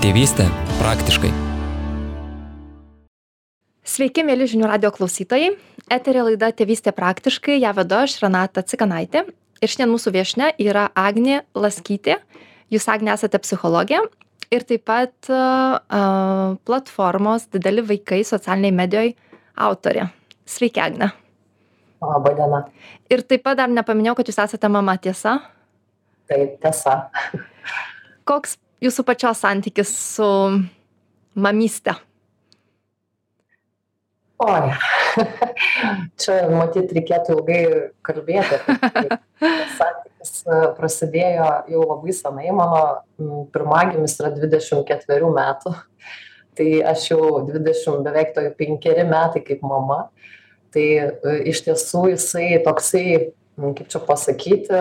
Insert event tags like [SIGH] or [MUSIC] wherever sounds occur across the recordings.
Tėvystė praktiškai. Sveiki, mėly žinių radio klausytojai. Eterė laida Tėvystė praktiškai, ją vedu aš Renata Cikanaitė. Ir šiandien mūsų viešne yra Agnė Laskytė. Jūs, Agnė, esate psichologė ir taip pat uh, platformos Dideli vaikai socialiniai medijoje autorė. Sveiki, Agne. Labą dieną. Ir taip pat dar nepaminėjau, kad jūs esate mama, tiesa? Taip, tiesa. Koks jūsų pačios santykis su mamyste? Oi, [LAUGHS] čia matyt reikėtų ilgai kalbėti. Santykis e, prasidėjo jau labai senai, mano pirmagimis yra 24 metų, tai aš jau 20, beveik to 5 metai kaip mama. Tai e, iš tiesų jisai toksai kaip čia pasakyti,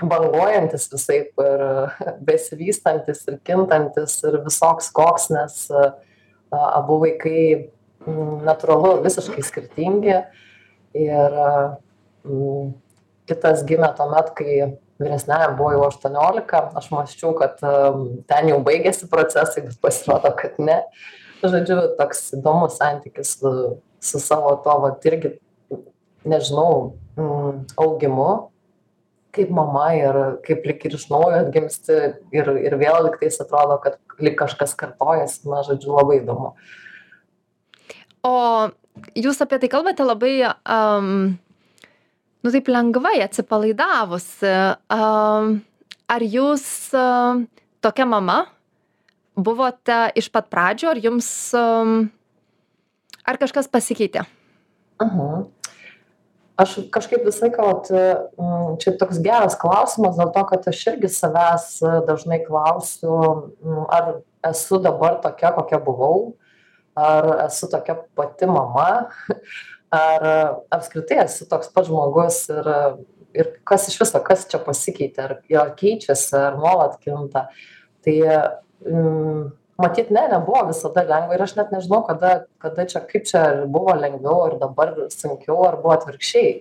banguojantis visai ir besivystantis ir kintantis ir visoks koks, nes abu vaikai natūralu visiškai skirtingi. Ir kitas gimė tuomet, kai vyresniajam buvo jau 18, aš mąščiau, kad ten jau baigėsi procesai, bet pasirodo, kad ne. Žodžiu, toks įdomus santykis su, su savo to, va, irgi, nežinau, mm, augimu kaip mama ir kaip lyg ir iš naujo atgimsti ir, ir vėl liktais atrodo, kad lyg kažkas kartojasi, na, žodžiu, labai įdomu. O jūs apie tai kalbate labai, um, nu taip lengvai atsipalaidavus. Um, ar jūs um, tokia mama buvote iš pat pradžio, ar jums, um, ar kažkas pasikeitė? Uh -huh aš kažkaip visą laiką vat mm, čia toks geras klausimas dėl to kad aš irgi savęs e, dažnai klausiu mm, ar esu dabar tokia kokia buvau ar esu tokia pati mama [LAUGHS] ar apskritai esu toks pats žmogus ir ir kas iš viso kas čia pasikeitė ar ar keičiasi ar nuolat kinta. Tai mm, matyt ne nebuvo visada lengva ir aš net nežinau kada kada čia kaip čia buvo lengviau ar dabar sunkiau ar buvo atvirkščiai.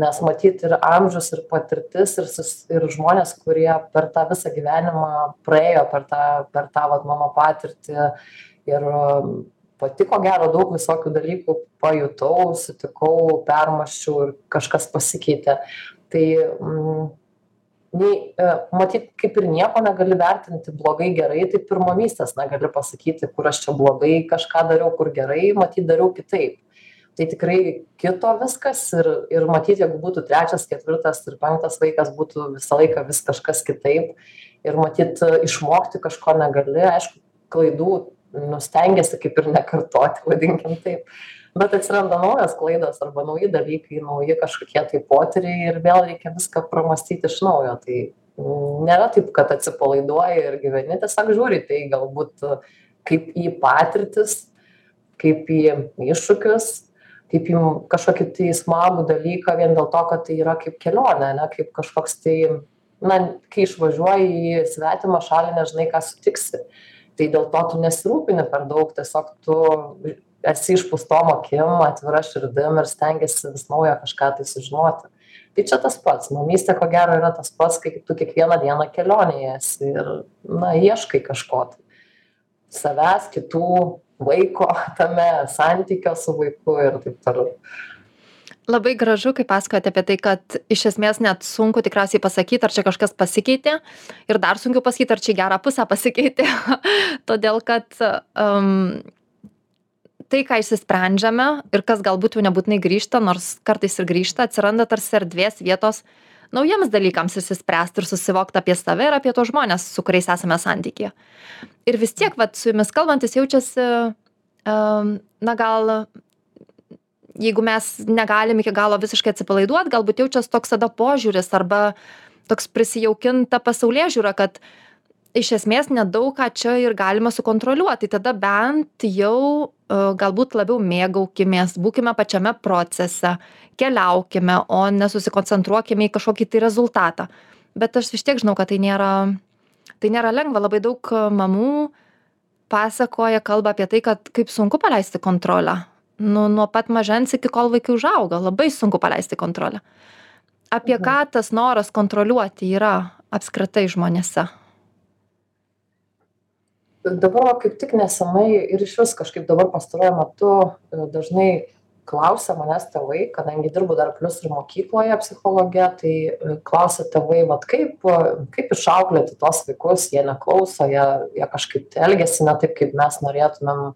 Nes matyt ir amžius ir patirtis ir sus ir žmonės kurie per tą visą gyvenimą praėjo per tą per tą vat mano patirtį ir pati ko gero daug visokių dalykų pajutau sutikau permąsčiau ir kažkas pasikeitė. Tai mm, nei e, matyt kaip ir nieko negali vertinti blogai gerai taip ir mamystės negali pasakyti kur aš čia blogai kažką dariau kur gerai matyt dariau kitaip. Tai tikrai kito viskas ir ir matyt jeigu būtų trečias ketvirtas ir penktas vaikas būtų visą laiką vis kažkas kitaip. Ir matyt išmokti kažko negali. Aišku klaidų nu stengiesi kaip ir nekartoti [LAUGHS] vadinkim taip bet atsiranda naujos klaidos arba nauji dalykai nauji kažkokie tai potyriai ir vėl reikia viską pramąstyt iš naujo. Tai nėra taip kad atsipalaiduoji ir gyveni tiesiog žiūri tai galbūt kaip į patirtis kaip į iššūkius kaip į kažkokį tai smagų dalyką vien dėl to kad tai yra kaip kelionė ane kaip kažkoks tai na kai išvažiuoji į svetimą šalį nežinai ką sutiksi. Tai dėl to tu nesirūpini per daug tiesiog tu esi išpūstom akim atvira širdim ir stengiesi vis naujo kažką tai sužinoti. Tai čia tas pats. Mamystė ko gero yra tas pats kai tu kiekvieną dieną kelionėje esi ir na ieškai kažko tai. Savęs kitų vaiko [LAUGHS] tame santykio su vaiku ir taip toliau. Labai gražu, kai pasakojate apie tai, kad iš esmės net sunku tikriausiai pasakyti, ar čia kažkas pasikeitė. Ir dar sunkiau pasakyti, ar čia gerą pusę pasikeitė. [LAUGHS] Todėl, kad um, tai ką išsisprendžiame ir kas galbūt jau nebūtinai grįžta nors kartais ir grįžta atsiranda tarsi erdvės vietos naujiems dalykams išsispręst ir susivokt apie save ir apie tuos žmones su kuriais esame santykyje. Ir vis tiek vat su jumis kalbantis jaučiasi um, na gal jeigu mes negalim iki galo visiškai atsipalaiduot galbūt jaučias toks tada požiūris arba toks prisijaukinta pasaulėžiūra kad iš esmės nedaug ką čia ir galima sukontroliuot tai tada bent jau e, galbūt labiau mėgaukimės būkime pačiame procese keliaukime o ne susikoncentruokime į kažkokį tai rezultatą. Bet aš vis tiek žinau kad tai nėra tai nėra lengva. Labai daug mamų pasakoja kalba apie tai kad kaip sunku paleisti kontrolę. Nu nuo pat mažens iki kol vaikai užauga. Labai sunku paleisti kontrolę. Apie mhm. ką tas noras kontroliuoti yra apskritai žmonėse dabar va kaip tik nesenai ir išvis kažkaip dabar pastaruoju metu e, dažnai klausia manęs tėvai kadangi dirbu dar plius ir mokykloje psichologe tai e, klausia tėvai vat kaip kaip išauklėti tuos vaikus? Jie neklauso jie jie kažkaip tai elgiasi ne taip kaip mes norėtumėm.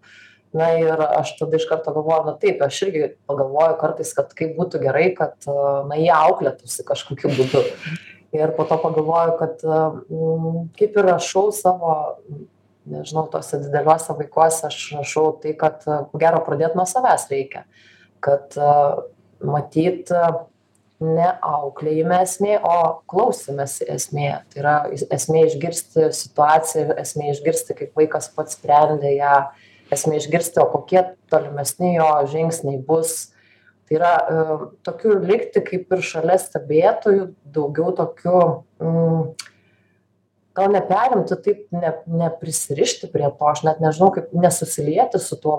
Na ir aš tada iš karto galvoju na taip aš irgi pagalvoju kartais kad kaip būtų gerai kad na jie auklėtųsi kažkokiu būdu. Ir po to pagalvoju kad kaip ir rašau savo nežinau tuose dideliuose vaikuose aš rašau tai kad ko gero pradėt nuo savęs reikia. Kad matyt ne auklėjime esmė o klausymesi esmė. Tai yra esmė išgirsti situaciją esmė išgirsti kaip vaikas pats sprendė ją. Esmė išgirsti o kokie tolimesni jo žingsniai bus. Tai yra tokiu likti kaip ir šalia stebėtojų daugiau tokiu mm, gal neperimti taip ne neprisirišti prie to aš net nežinau kaip nesusilieti su tuo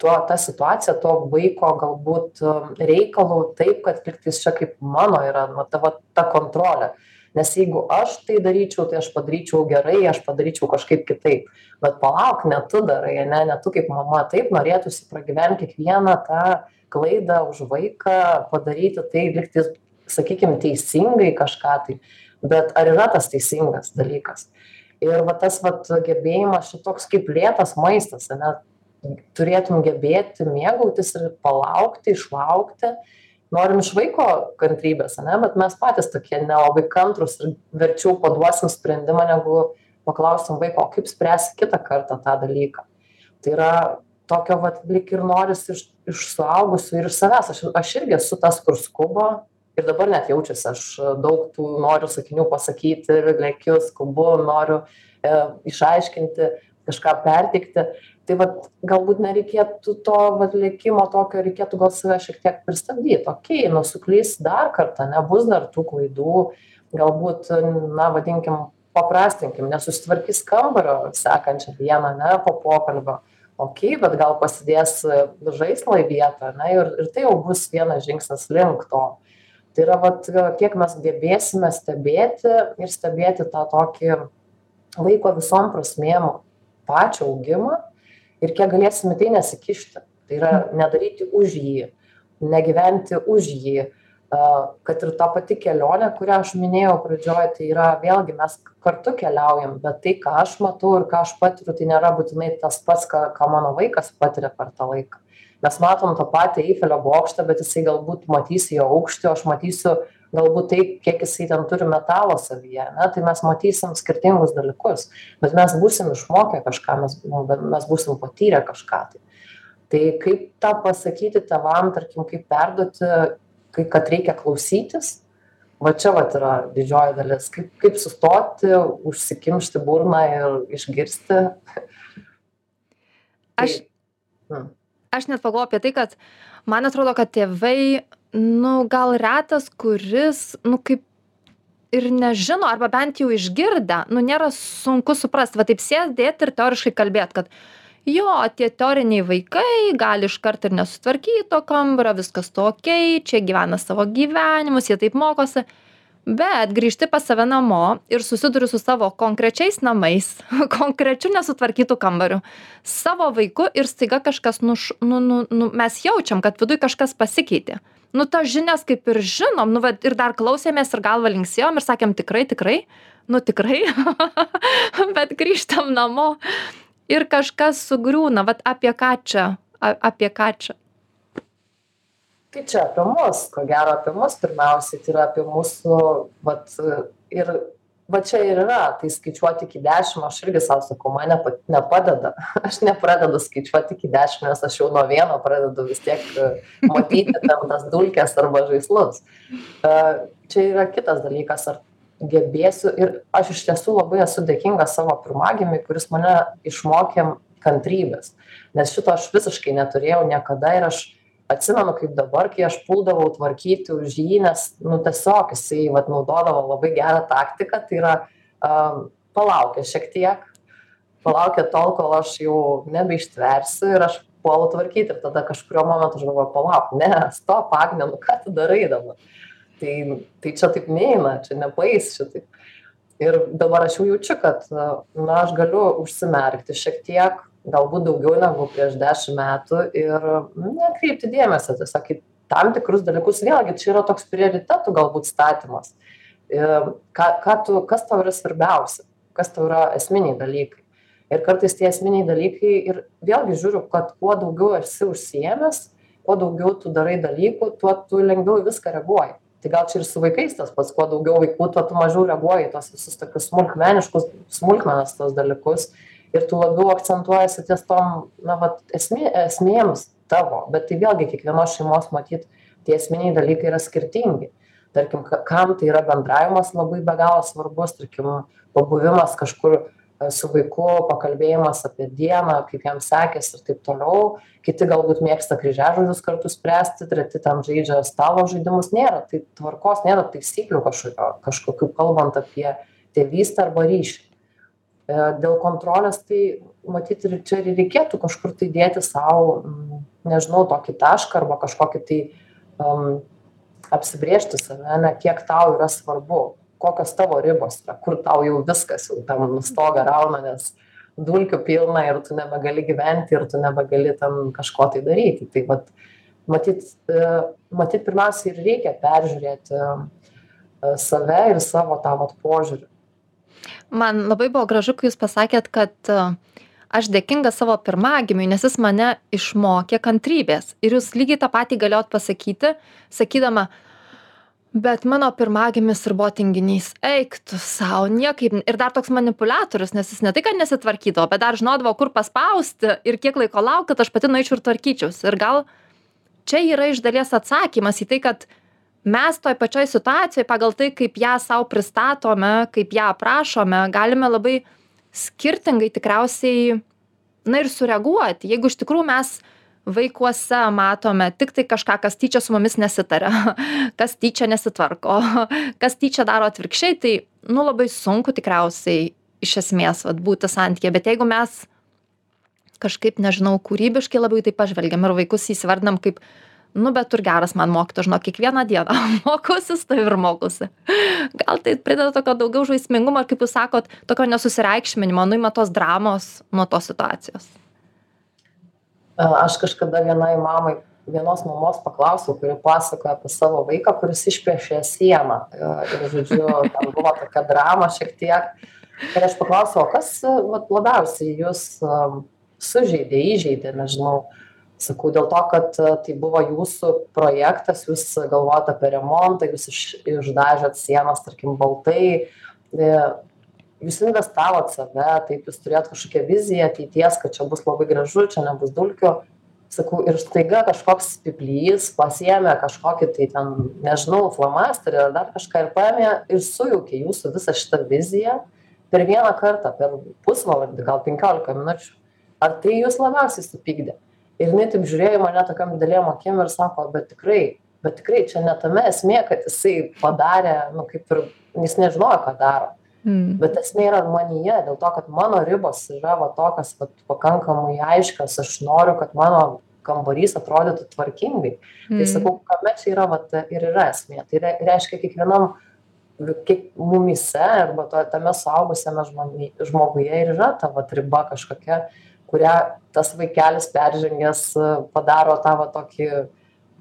tuo ta situacija to vaiko galbūt reikalu taip kad lygtais čia kaip mano yra va ta va ta kontrolė. Nes jeigu aš tai daryčiau tai aš padaryčiau gerai aš padaryčiau kažkaip kitaip. Bet palauk ne tu darai ane ne tu kaip mama. Taip norėtųsi pragyvent kiekvieną tą klaidą už vaiką padaryti tai lygtais sakykim teisingai kažką tai bet ar yra tas teisingas dalykas? Ir va tas vat gebėjimas čia toks kaip lėtas maistas ane turėtum gebėti mėgautis ir palaukti išlaukti. Norim iš vaiko kantrybės ane bet mes patys tokie nelabai kantrūs ir verčiau paduosim sprendimą negu paklausim vaiko o kaip spręsi kitą kartą tą dalyką? Tai yra tokio vat lyg ir norisi iš iš suaugusių ir iš savęs. Aš aš irgi esu tas kur skuba ir dabar net jaučiasi aš daug tų noriu sakinių pasakyti ir lekiu skubu noriu e išaiškinti kažką perteikti. Tai vat galbūt nereikėtų to vat lėkimo tokio reikėtų gal save šiek tiek pristabdyt. Okei nu suklysi dar kartą ane bus dar tų klaidų. Galbūt na vadinkim paprastinkim nesusitvarkys kambario sekančią dieną ane po pokalbio. Okei bet gal pasidės žaislą į vietą ane ir ir tai jau bus vienas žingsnis link to tai yra vat kiek mes gebėsime stebėti ir stebėti tą tokį vaiko visom prasmėm pačio augimą ir kiek galėsim į tai nesikišti. Tai yra nedaryti už jį negyventi už jį kad ir ta pati kelionė kurią aš minėjau pradžioj tai yra vėlgi mes kartu keliaujam bet tai ką aš matau ir ką aš patiriu tai nėra būtinai tas pats ką ką mano vaikas patiria per tą laiką mes matom tą patį eifelio bokštą bet jisai galbūt matys jo aukštį o aš matysiu galbūt tai kiek jisai ten turi metalo savyje ane tai mes matysim skirtingus dalykus bet mes būsim išmokę kažką mes nu mes būsim patyrę kažką tai. Tai kaip tą pasakyti tėvam tarkim kaip perduoti kai kad reikia klausytis? Va čia vat yra didžioji dalis. Kaip kaip sustoti užsikimšti burną ir išgirsti? Aš aš net pagalvojau apie tai kad man atrodo kad tėvai nu gal retas kuris nu kaip ir nežino arba bent jau išgirdę nu nėra sunku suprast. Va taip sėdėt ir teoriškai kalbėt kad jo tie teoriniai vaikai gali iškart ir nesutvarkyt to kambario viskas okei čia gyvena savo gyvenimus jie taip mokosi bet grįžti pas save namo ir susiduri su savo konkrečiais namais [LAUGHS] konkrečiu nesutvarkytu kambariu savo vaiku ir staiga kažkas nuš nu nu nu mes jaučiam kad viduj kažkas pasikeitė. Nu tas žinias kaip ir žinom nu vat ir dar klausėmės ir galva linksėjom ir sakėm tikrai tikrai nu tikrai. [LAUGHS] Bet grįžtam namo ir kažkas sugriūna. Vat apie ką čia apie ką čia tai čia apie mus ko gero apie mus pirmiausiai tai yra apie mūsų vat ir va čia ir yra tai skaičiuot iki dešim aš irgi sau sakau man nepa nepadeda. [LAUGHS] Aš nepradedu skaičiuot iki dešim nes aš jau nuo vieno pradedu vis tiek matyti ten tas dulkes arba žaislus. Čia yra kitas dalykas ar gebėsiu ir aš iš tiesų labai esu dėkinga savo pirmagimiui kuris mane išmokė kantrybės. Nes šito aš visiškai neturėjau niekada ir aš atsimenu kaip dabar kai aš puldavau tvarkyti už jį nes nu tiesiog jisai vat naudodavo labai gerą taktiką tai yra a palaukia šiek tiek palaukia tol kol aš jau nebeištversiu ir aš puolu tvarkyt ir tada kažkuriuo momentu aš galvoju palauk ne stop agne nu ką tu darai dabar? Tai tai čia taip neina čia nepaeis šitaip ir dabar aš jau jaučiu kad na aš galiu užsimerkti šiek tiek galbūt daugiau negu prieš dešim metų ir nekreipti dėmesio tiesiog į tam tikrus dalykus. Vėlgi čia yra toks prioritetų galbūt statymas. Ir ką ką tu kas tau yra svarbiausia? Kas tau yra esminiai dalykai? Ir kartais tie esminiai dalykai ir vėlgi žiūriu kad kuo daugiau esi užsiėmęs kuo daugiau tu darai dalykų tuo tu lengviau į viską reaguoji. Tai gal čia ir su vaikais tas pats kuo daugiau vaikų tuo tu mažiau reaguoji į tuos visus tokius smulkmeniškus smulkmenas tuos dalykus ir tu labiau akcentuojiesi ties tom na vat esmė esmėms tavo bet tai vėlgi kiekvienos šeimos matyt tie esminiai dalykai yra skirtingi. Tarkim kam tai yra bendravimas labai be galo svarbus tarkim pabuvimas kažkur su vaiku pakalbėjimas apie dieną kaip jam sekėsi ir taip toliau. Kiti galbūt mėgsta kryžiažodžius kartu spręsti treti ten žaidžia stalo žaidimus. Nėra tai tvarkos nėra taisyklių kažkokio kažkokių kalbant apie tėvystę arba ryšį. e, dėl kontrolės tai matyt ir čia ir reikėtų kažkur tai dėti sau nežinau tokį tašką arba kažkokį tai um, apsibrėžti save ane kiek tau yra svarbu kokios tavo ribos yra kur tau jau viskas jau ten stogą rauna nes dulkių pilna ir tu nebegali gyventi ir tu nebegali ten kažko tai daryti. Tai vat matyt e, matyt pirmiausia ir reikia peržiūrėti e, save ir savo tą vat požiūrį man labai buvo gražu kai jūs pasakėt kad e, aš dėkinga savo pirmagimiui nes jis mane išmokė kantrybės. Ir jūs lygiai tą patį galėjot pasakyti sakydama bet mano pirmagimis ir buvo tinginys eik tu sau niekaip. Ir dar toks manipuliatorius nes jis ne tai kad nesitvarkydavo bet dar žinodavo kur paspausti ir kiek laiko laukt kad aš pati nueičiau ir tvarkyčiausi. Ir gal čia yra iš dalies atsakymas į tai kad mes toj pačioj situacijoj pagal tai kaip ją sau pristatome kaip ją aprašome galime labai skirtingai tikriausiai na ir sureaguoti. Jeigu iš tikrųjų mes vaikuose matome tiktai kažką kas tyčia su mumis nesitaria [LAUGHS] kas tyčia nesitvarko [LAUGHS] kas tyčia daro atvirkščiai tai nu labai sunku tikriausiai iš esmės vat būti santykyje. Bet jeigu mes kažkaip nežinau kūrybiškai labiau į tai pažvelgiam ir vaikus įsivardinam kaip nu bet tu ir geras man mokytojas žinok kiekvieną dieną [LAUGHS] mokausi su tavim ir mokausi. Gal tai prideda tokio daugiau žaismingumo kaip jūs sakot tokio nesusireikšminimo nuima tos dramos nuo tos situacijos. Aš kažkada vienai mamai vienos mamos paklausiau kuri pasakojo apie savo vaiką kuris išpiešė sieną. Ir žodžiu ten buvo tokia drama šiek tiek. Ir aš paklausiau kas vat labiausiai jus sužeidė įžeidė nežinau sakau dėl to kad tai buvo jūsų projektas jūs galvojot apie remontą jūs iš išdažėt sienas tarkim baltai. E, jūs investavot save taip jūs turėjot kažkokią viziją ateities kad čia bus labai gražu čia nebus dulkių. Sakau ir staiga kažkoks pyplys pasiėmė kažkokį tai ten nežinau flomasterį ar dar kažką ir paėmė ir sujaukė jūsų visą šitą viziją per vieną kartą per pusvalandį gal penkiolika minučių. Ar tai jus labiausiai supykdė ir jinai taip žiūrėjo į mane tokiom didelėm akim ir sako bet tikrai bet tikrai čia ne tame esmė kad jisai padarė nu kaip ir jis nežinojo ką daro Mm. Bet esmė yra manyje, dėl to, kad mano ribos yra va tokios va, pakankamai aiškios, aš noriu, kad mano kambarys atrodytų tvarkingai. Tai mm. Tai sakau, kame čia yra va, ir yra esmė. Tai reiškia kiekvienam, kiek mumise arba to, tame saugusiame žmoguje ir yra ta va, riba kažkokia, kurią tas vaikelis peržengęs padaro tą va, tokį,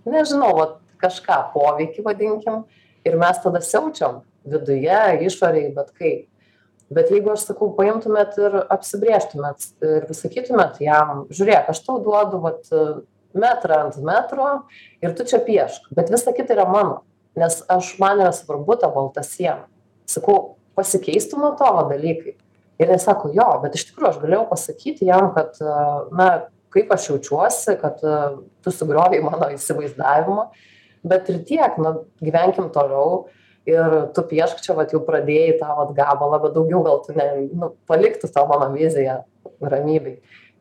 nežinau, va, kažką poveikį vadinkim. Ir mes tada siaučiam viduje išorėj bet kaip. Bet jeigu aš sakau paimtumėt ir apsibrėžtumėt ir sakytumėt jam žiūrėk aš tau duodu vat metrą ant metro ir tu čia piešk. Bet visa kita yra mano nes aš man yra svarbu ta balta siena. Sakau pasikeistų nuo to dalykai ir jinai sako jo bet iš tikrųjų aš galėjau pasakyti jam kad na kaip aš jaučiuosi kad tu sugriovei mano įsivaizdavimą. Bet ir tiek na gyvenkim toliau ir tu piešk čia vat jau pradėjai tą vat gabalą bet daugiau gal tu ne nu palik tu tą mano viziją ramybėj.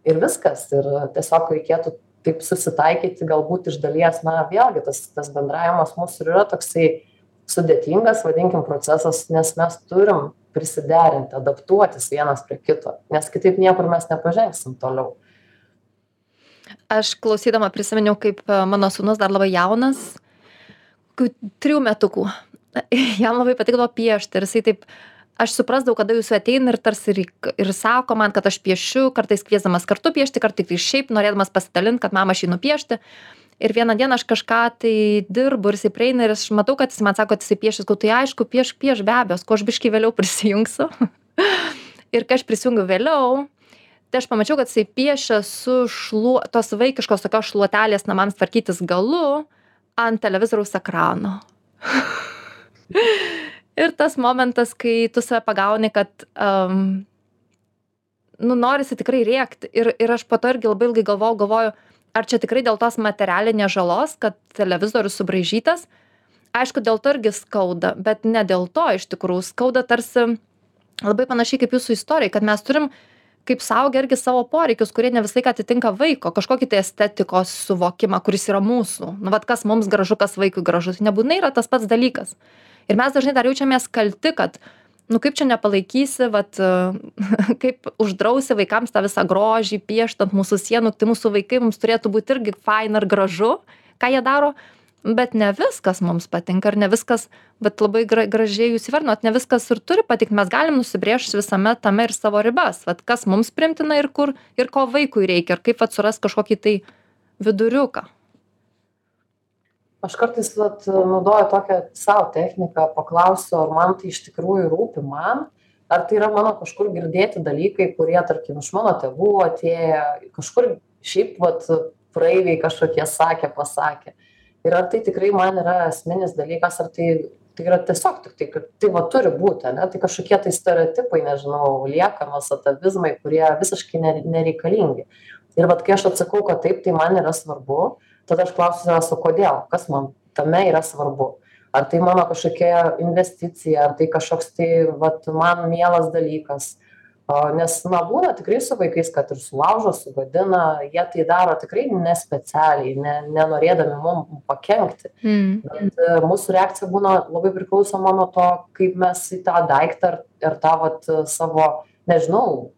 Ir viskas ir tiesiog reikėtų taip susitaikyti galbūt iš dalies. Na vėlgi tas tas bendravimas mūsų ir yra toksai sudėtingas vadinkim procesas nes mes turim prisiderinti adaptuotis vienas prie kito nes kitaip niekur mes nepažengsim toliau. Aš klausydama prisiminiau kaip mano sūnus dar labai jaunas kokių trijų metukų. [LAUGHS] Jam labai patikdavo piešti ir jisai taip aš suprasdavau kada jūs ateina ir tarsi ir ir sako man kad aš piešiu kartais kviesdamas kartu piešti kartais šiaip norėdamas pasidalint kad mama aš einu piešti ir vieną dieną aš kažką tai dirbu ir jisai prieina ir aš matau kad jis man sako kad jisai piešia sakau tai aišku piešk piešk be abejo. Sakau aš biškį vėliau [LAUGHS] prisijungsiu. Ir kai aš prisijungiau vėliau tai aš pamačiau kad jisai piešia su šluo tos vaikiškos tokios šluotelės namams tvarkytis galu ant televizoriaus ekrano. [LAUGHS] Ir tas momentas kai tu save pagauni kad um, nu norisi tikrai rėkti. Ir ir aš po to irgi labai ilgai galvojau galvoju ar čia tikrai dėl tos materialinės žalos kad televizorius subraižytas? Aišku dėl to irgi skauda bet ne dėl to iš tikrųjų. Skauda tarsi labai panašiai kaip jūsų istorijoj kad mes turim kaip suaugę irgi savo poreikius kurie ne visą laiką atitinka vaiko kažkokį tai estetikos suvokimą kuris yra mūsų. Nu vat kas mums gražu kas vaikui gražu. Tai nebūtinai yra tas pats dalykas. Ir mes dažnai dar jaučiamės kalti kad nu kaip čia nepalaikysi vat [LAUGHS] kaip uždrausi vaikams tą visą grožį piešt ant mūsų sienų tai mūsų vaikai mums turėtų būt irgi faina ir gražu ką jie daro bet ne viskas mums patinka ir ne viskas vat labai gra gražiai jūs įvardinot ne viskas ir turi patikt mes galim nusibrėžt visame tame ir savo ribas vat kas mums priimtina ir kur ir ko vaikui reikia ir kaip vat surast kažkokį tai viduriuką aš kartais vat naudoju tokią sau techniką paklausiu ar man tai iš tikrųjų rūpi man ar tai yra mano kažkur girdėti dalykai kurie tarkim iš mano tėvų atėję kažkur šiaip vat praeiviai kažkokie sakė pasakė. Ir ar tai tikrai man yra esminis dalykas ar tai tai yra tiesiog tiktai kad tai va turi būti ane? Tai kažkokie tai stereotipai nežinau liekanos atavizmai kurie visiškai ne nereikalingi. Ir vat kai aš atsakau kad taip tai man yra svarbu tada aš klausiu savęs o kodėl? Kas man tame yra svarbu? Ar tai mano kažkokia investicija ar tai kažkoks tai vat man mielas dalykas? O nes na būna tikrai su vaikais kad ir sulaužo sugadina jie tai daro tikrai ne specialiai ne nenorėdami mum pakenkti. Mm. bet e, mūsų reakcija būna labai priklausoma nuo to kaip mes į tą daiktą ar ir tą vat savo nežinau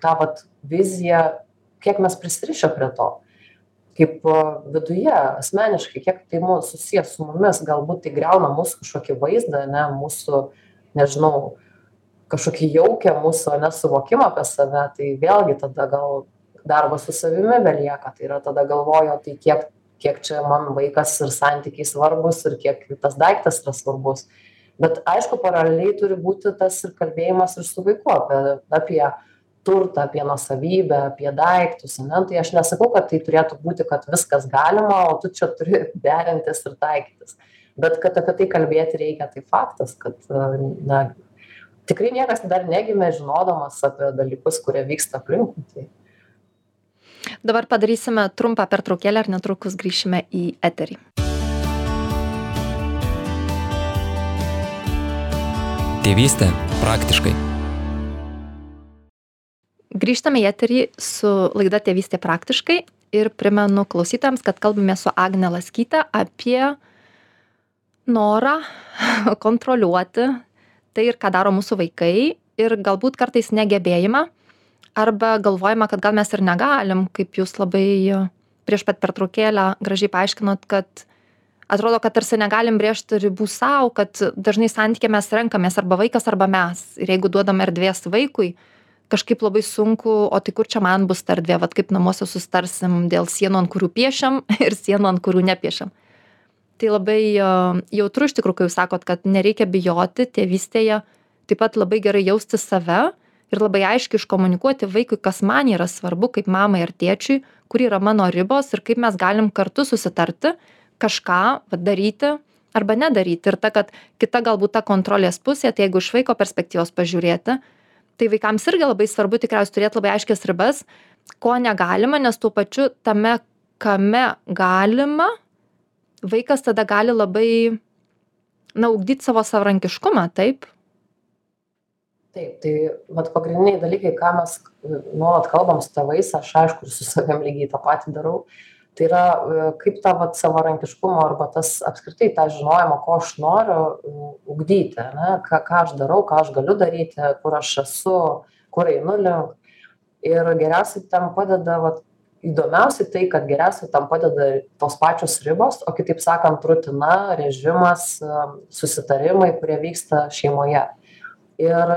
tą vat viziją kiek mes prisirišę prie to kaip viduje asmeniškai kiek tai mu susiję su mumis galbūt tai griauna mūsų kažkokį vaizdą ane mūsų nežinau kažkokį jaukią mūsų ane suvokimą apie save tai vėlgi tada gal darbas su savimi belieka tai yra tada galvoju tai kiek kiek čia man vaikas ir santykiai svarbūs ir kiek tas daiktas yra svarbus. Bet aišku paraleliai turi būti tas ir kalbėjimas ir su vaiku apie apie turtą apie nuosavybę apie daiktus ane? Tai aš nesakau kad tai turėtų būti kad viskas galima o tu čia turi [LAUGHS] derintis ir taikytis. Bet kad apie tai kalbėti reikia tai faktas kad na tikrai niekas dar negimė žinodamas apie dalykus kurie vyksta aplinkui tai. Dabar padarysime trumpą pertraukėlę ir netrukus grįšime į eterį. Tėvystė praktiškai grįžtame į eterį su laida tėvystė praktiškai ir primenu klausytojams kad kalbamės su agne laskyte apie norą [LAUGHS] kontroliuoti tai ir ką daro mūsų vaikai ir galbūt kartais negebėjimą arba galvojimą kad gal mes ir negalim kaip jūs labai prieš pat pertraukėlę gražiai paaiškinot kad atrodo kad tarsi negalim brėžti ribų sau kad dažnai santykyje mes renkamės arba vaikas arba mes. Ir jeigu duodam erdvės vaikui kažkaip labai sunku o tai kur čia man bus ta erdvė? Vat kaip namuose susitarsim dėl sienų ant kurių piešiam [LAUGHS] ir sienų ant kurių nepiešiam. Tai labai jautru iš tikrųjų kai jūs sakot kad nereikia bijoti tėvystėje taip pat labai gerai jausti save ir labai aiškiai iškomunikuoti vaikui kas man yra svarbu kaip mamai ar tėčiui kur yra mano ribos ir kaip mes galim kartu susitarti kažką daryti arba nedaryti. Ir ta kad kita galbūt ta kontrolės pusė tai jeigu iš vaiko perspektyvos pažiūrėti tai vaikams irgi labai svarbu tikriausiai turėt labai aiškias ribas ko negalima nes tuo pačiu tame kame galima vaikas tada gali labai na ugdyt savo savarankiškumą taip? Taip tai vat pagrindiniai dalykai ką mes nuolat kalbam su tėvais aš aišku ir su savim lygiai tą patį darau tai yra e, kaip tą vat savarankiškumo arba tas apskritai tą žinojimą ko aš noriu ugdyti ane? Ką ką aš darau ką aš galiu daryti kur aš esu kur einu link. Ir geriausiai tam padeda vat įdomiausiai tai kad geriausiai tam padeda tos pačios ribos o kitaip sakant rutina režimas susitarimai kurie vyksta šeimoje. Ir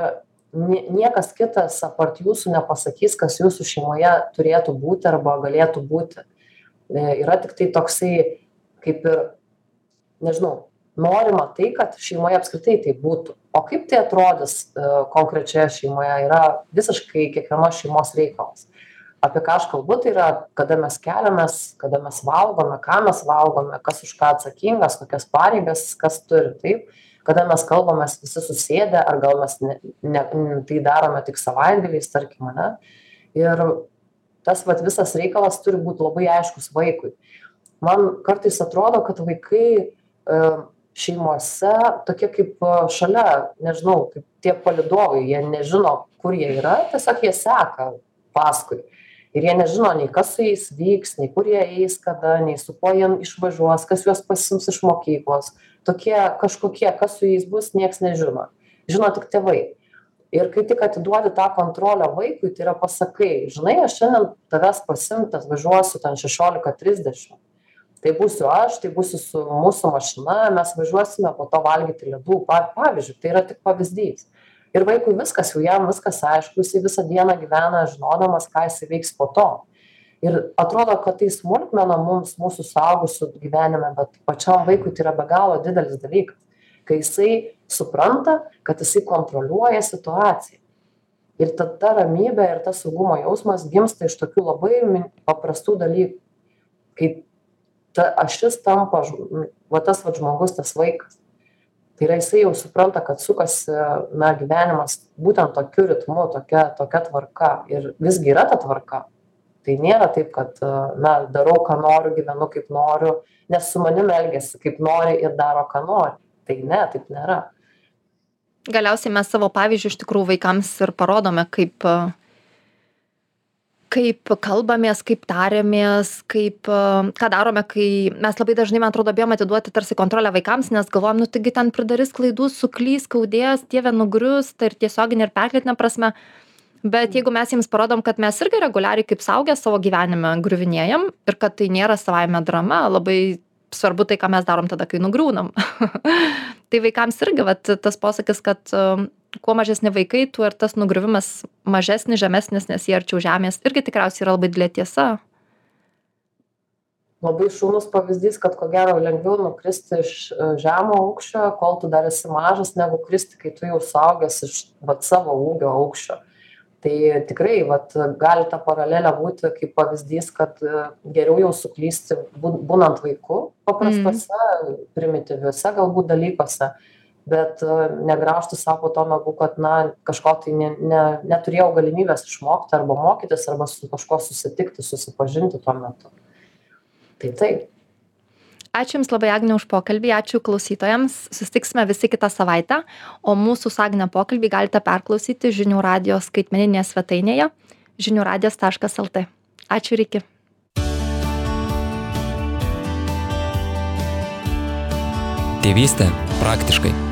nie niekas kitas apart jūsų nepasakys kas jūsų šeimoje turėtų būti arba galėtų būti e, yra tiktai toksai kaip ir nežinau norima tai kad šeimoje apskritai taip būtų. O kaip tai atrodys e, konkrečioje šeimoje yra visiškai kiekvienos šeimos reikalas. Apie ką aš kalbu tai yra kada mes keliamės kada mes valgome ką mes valgome kas už ką atsakingas kokias pareigas kas turi taip. Kada mes kalbamės visi susėdę ar gal mes ne ne tai darome tik savaitgaliais tarkim ane. Ir tas vat visas reikalas turi būt labai aiškus vaikui. Man kartais atrodo kad vaikai e, šeimose tokie kaip e, šalia nežinau kaip tie palydovai jie nežino kur jie yra tiesiog jie seka paskui. Ir jie nežino nei kas su jais vyks nei kur jie eis kada nei su kuo jie išvažiuos kas juos pasiims iš mokyklos. Tokie kažkokie kas su jais bus nieks nežino. Žino tik tėvai ir kai tik atiduodi tą kontrolę vaikui tai yra pasakai žinai aš šiandien tavęs pasiimt atvažiuosiu ten šešiolika trisdešim tai būsiu aš tai būsiu su mūsų mašina mes važiuosime po to valgyti ledų. Pa pavyzdžiui tai yra tik pavyzdys. Ir vaikui viskas jau jam viskas aišku jisai visą dieną gyvena žinodamas ką jisai veiks po to. Ir atrodo kad tai smulkmena mums mūsų suaugusių gyvenime bet pačiam vaikui tai yra be galo didelis dalykas kai jisai supranta kad jisai kontroliuoja situaciją. Ir ta ta ramybė ir tas saugumo jausmas gimsta iš tokių labai paprastų dalykų. Kai ta ašis tampa va tas vat žmogus tas vaikas. Tai yra jisai jau supranta kad sukasi na gyvenimas būtent tokiu ritmu tokia tokia tvarka. Ir visgi yra ta tvarka. Tai nėra taip kad na darau ką noriu gyvenu kaip noriu nes su manim elgiasi kaip nori ir daro ką nori tai ne taip nėra. Galiausiai mes savo pavyzdžiu iš tikrųjų vaikams ir parodome kaip kaip kalbamės kaip tariamės kaip ką darome kai mes labai dažnai man atrodo bijom atiduoti tarsi kontrolę vaikams nes galvojam nu taigi ten pridarys klaidų suklys skaudės dieve nugrius tai ir tiesiogine ir perkeltine prasme. Bet jeigu mes jiems parodom kad mes irgi reguliariai kaip suaugę savo gyvenime griuvinėjam ir kad tai nėra savaime drama labai svarbu tai ką mes darom tada kai nugriūnam. [LAUGHS] Tai vaikams irgi vat tas posakis kad um, kuo mažesni vaikai tuo ir tas nugriuvimas mažesnis žemesnis nes jie arčiau žemės irgi tikriausiai yra labai didelė tiesa. Labai šaunus pavyzdys kad ko gero lengviau nukristi iš e, žemo aukščio kol tu dar esi mažas negu kristi kai tu jau suaugęs iš vat savo ūgio aukščio tai tikrai vat gali ta paralelė būti kaip pavyzdys kad e, geriau jau suklysti bū būnant vaiku paprastuose primityviuose galbūt dalykuose bet e, negraužti sau po to nagų kad na kažko tai ne ne neturėjau galimybės išmokti arba mokytis arba su kažkuo susitikti susipažinti tuo metu. Tai taip ačiū jums labai agne už pokalbį. Ačiū klausytojams. Susitiksime visi kitą savaitę. O mūsų su agne pokalbį galite perklausyti žinių radijo skaitmeninėje svetainėje žinių radijas taškas lt ačiū ir iki. Tėvystė praktiškai.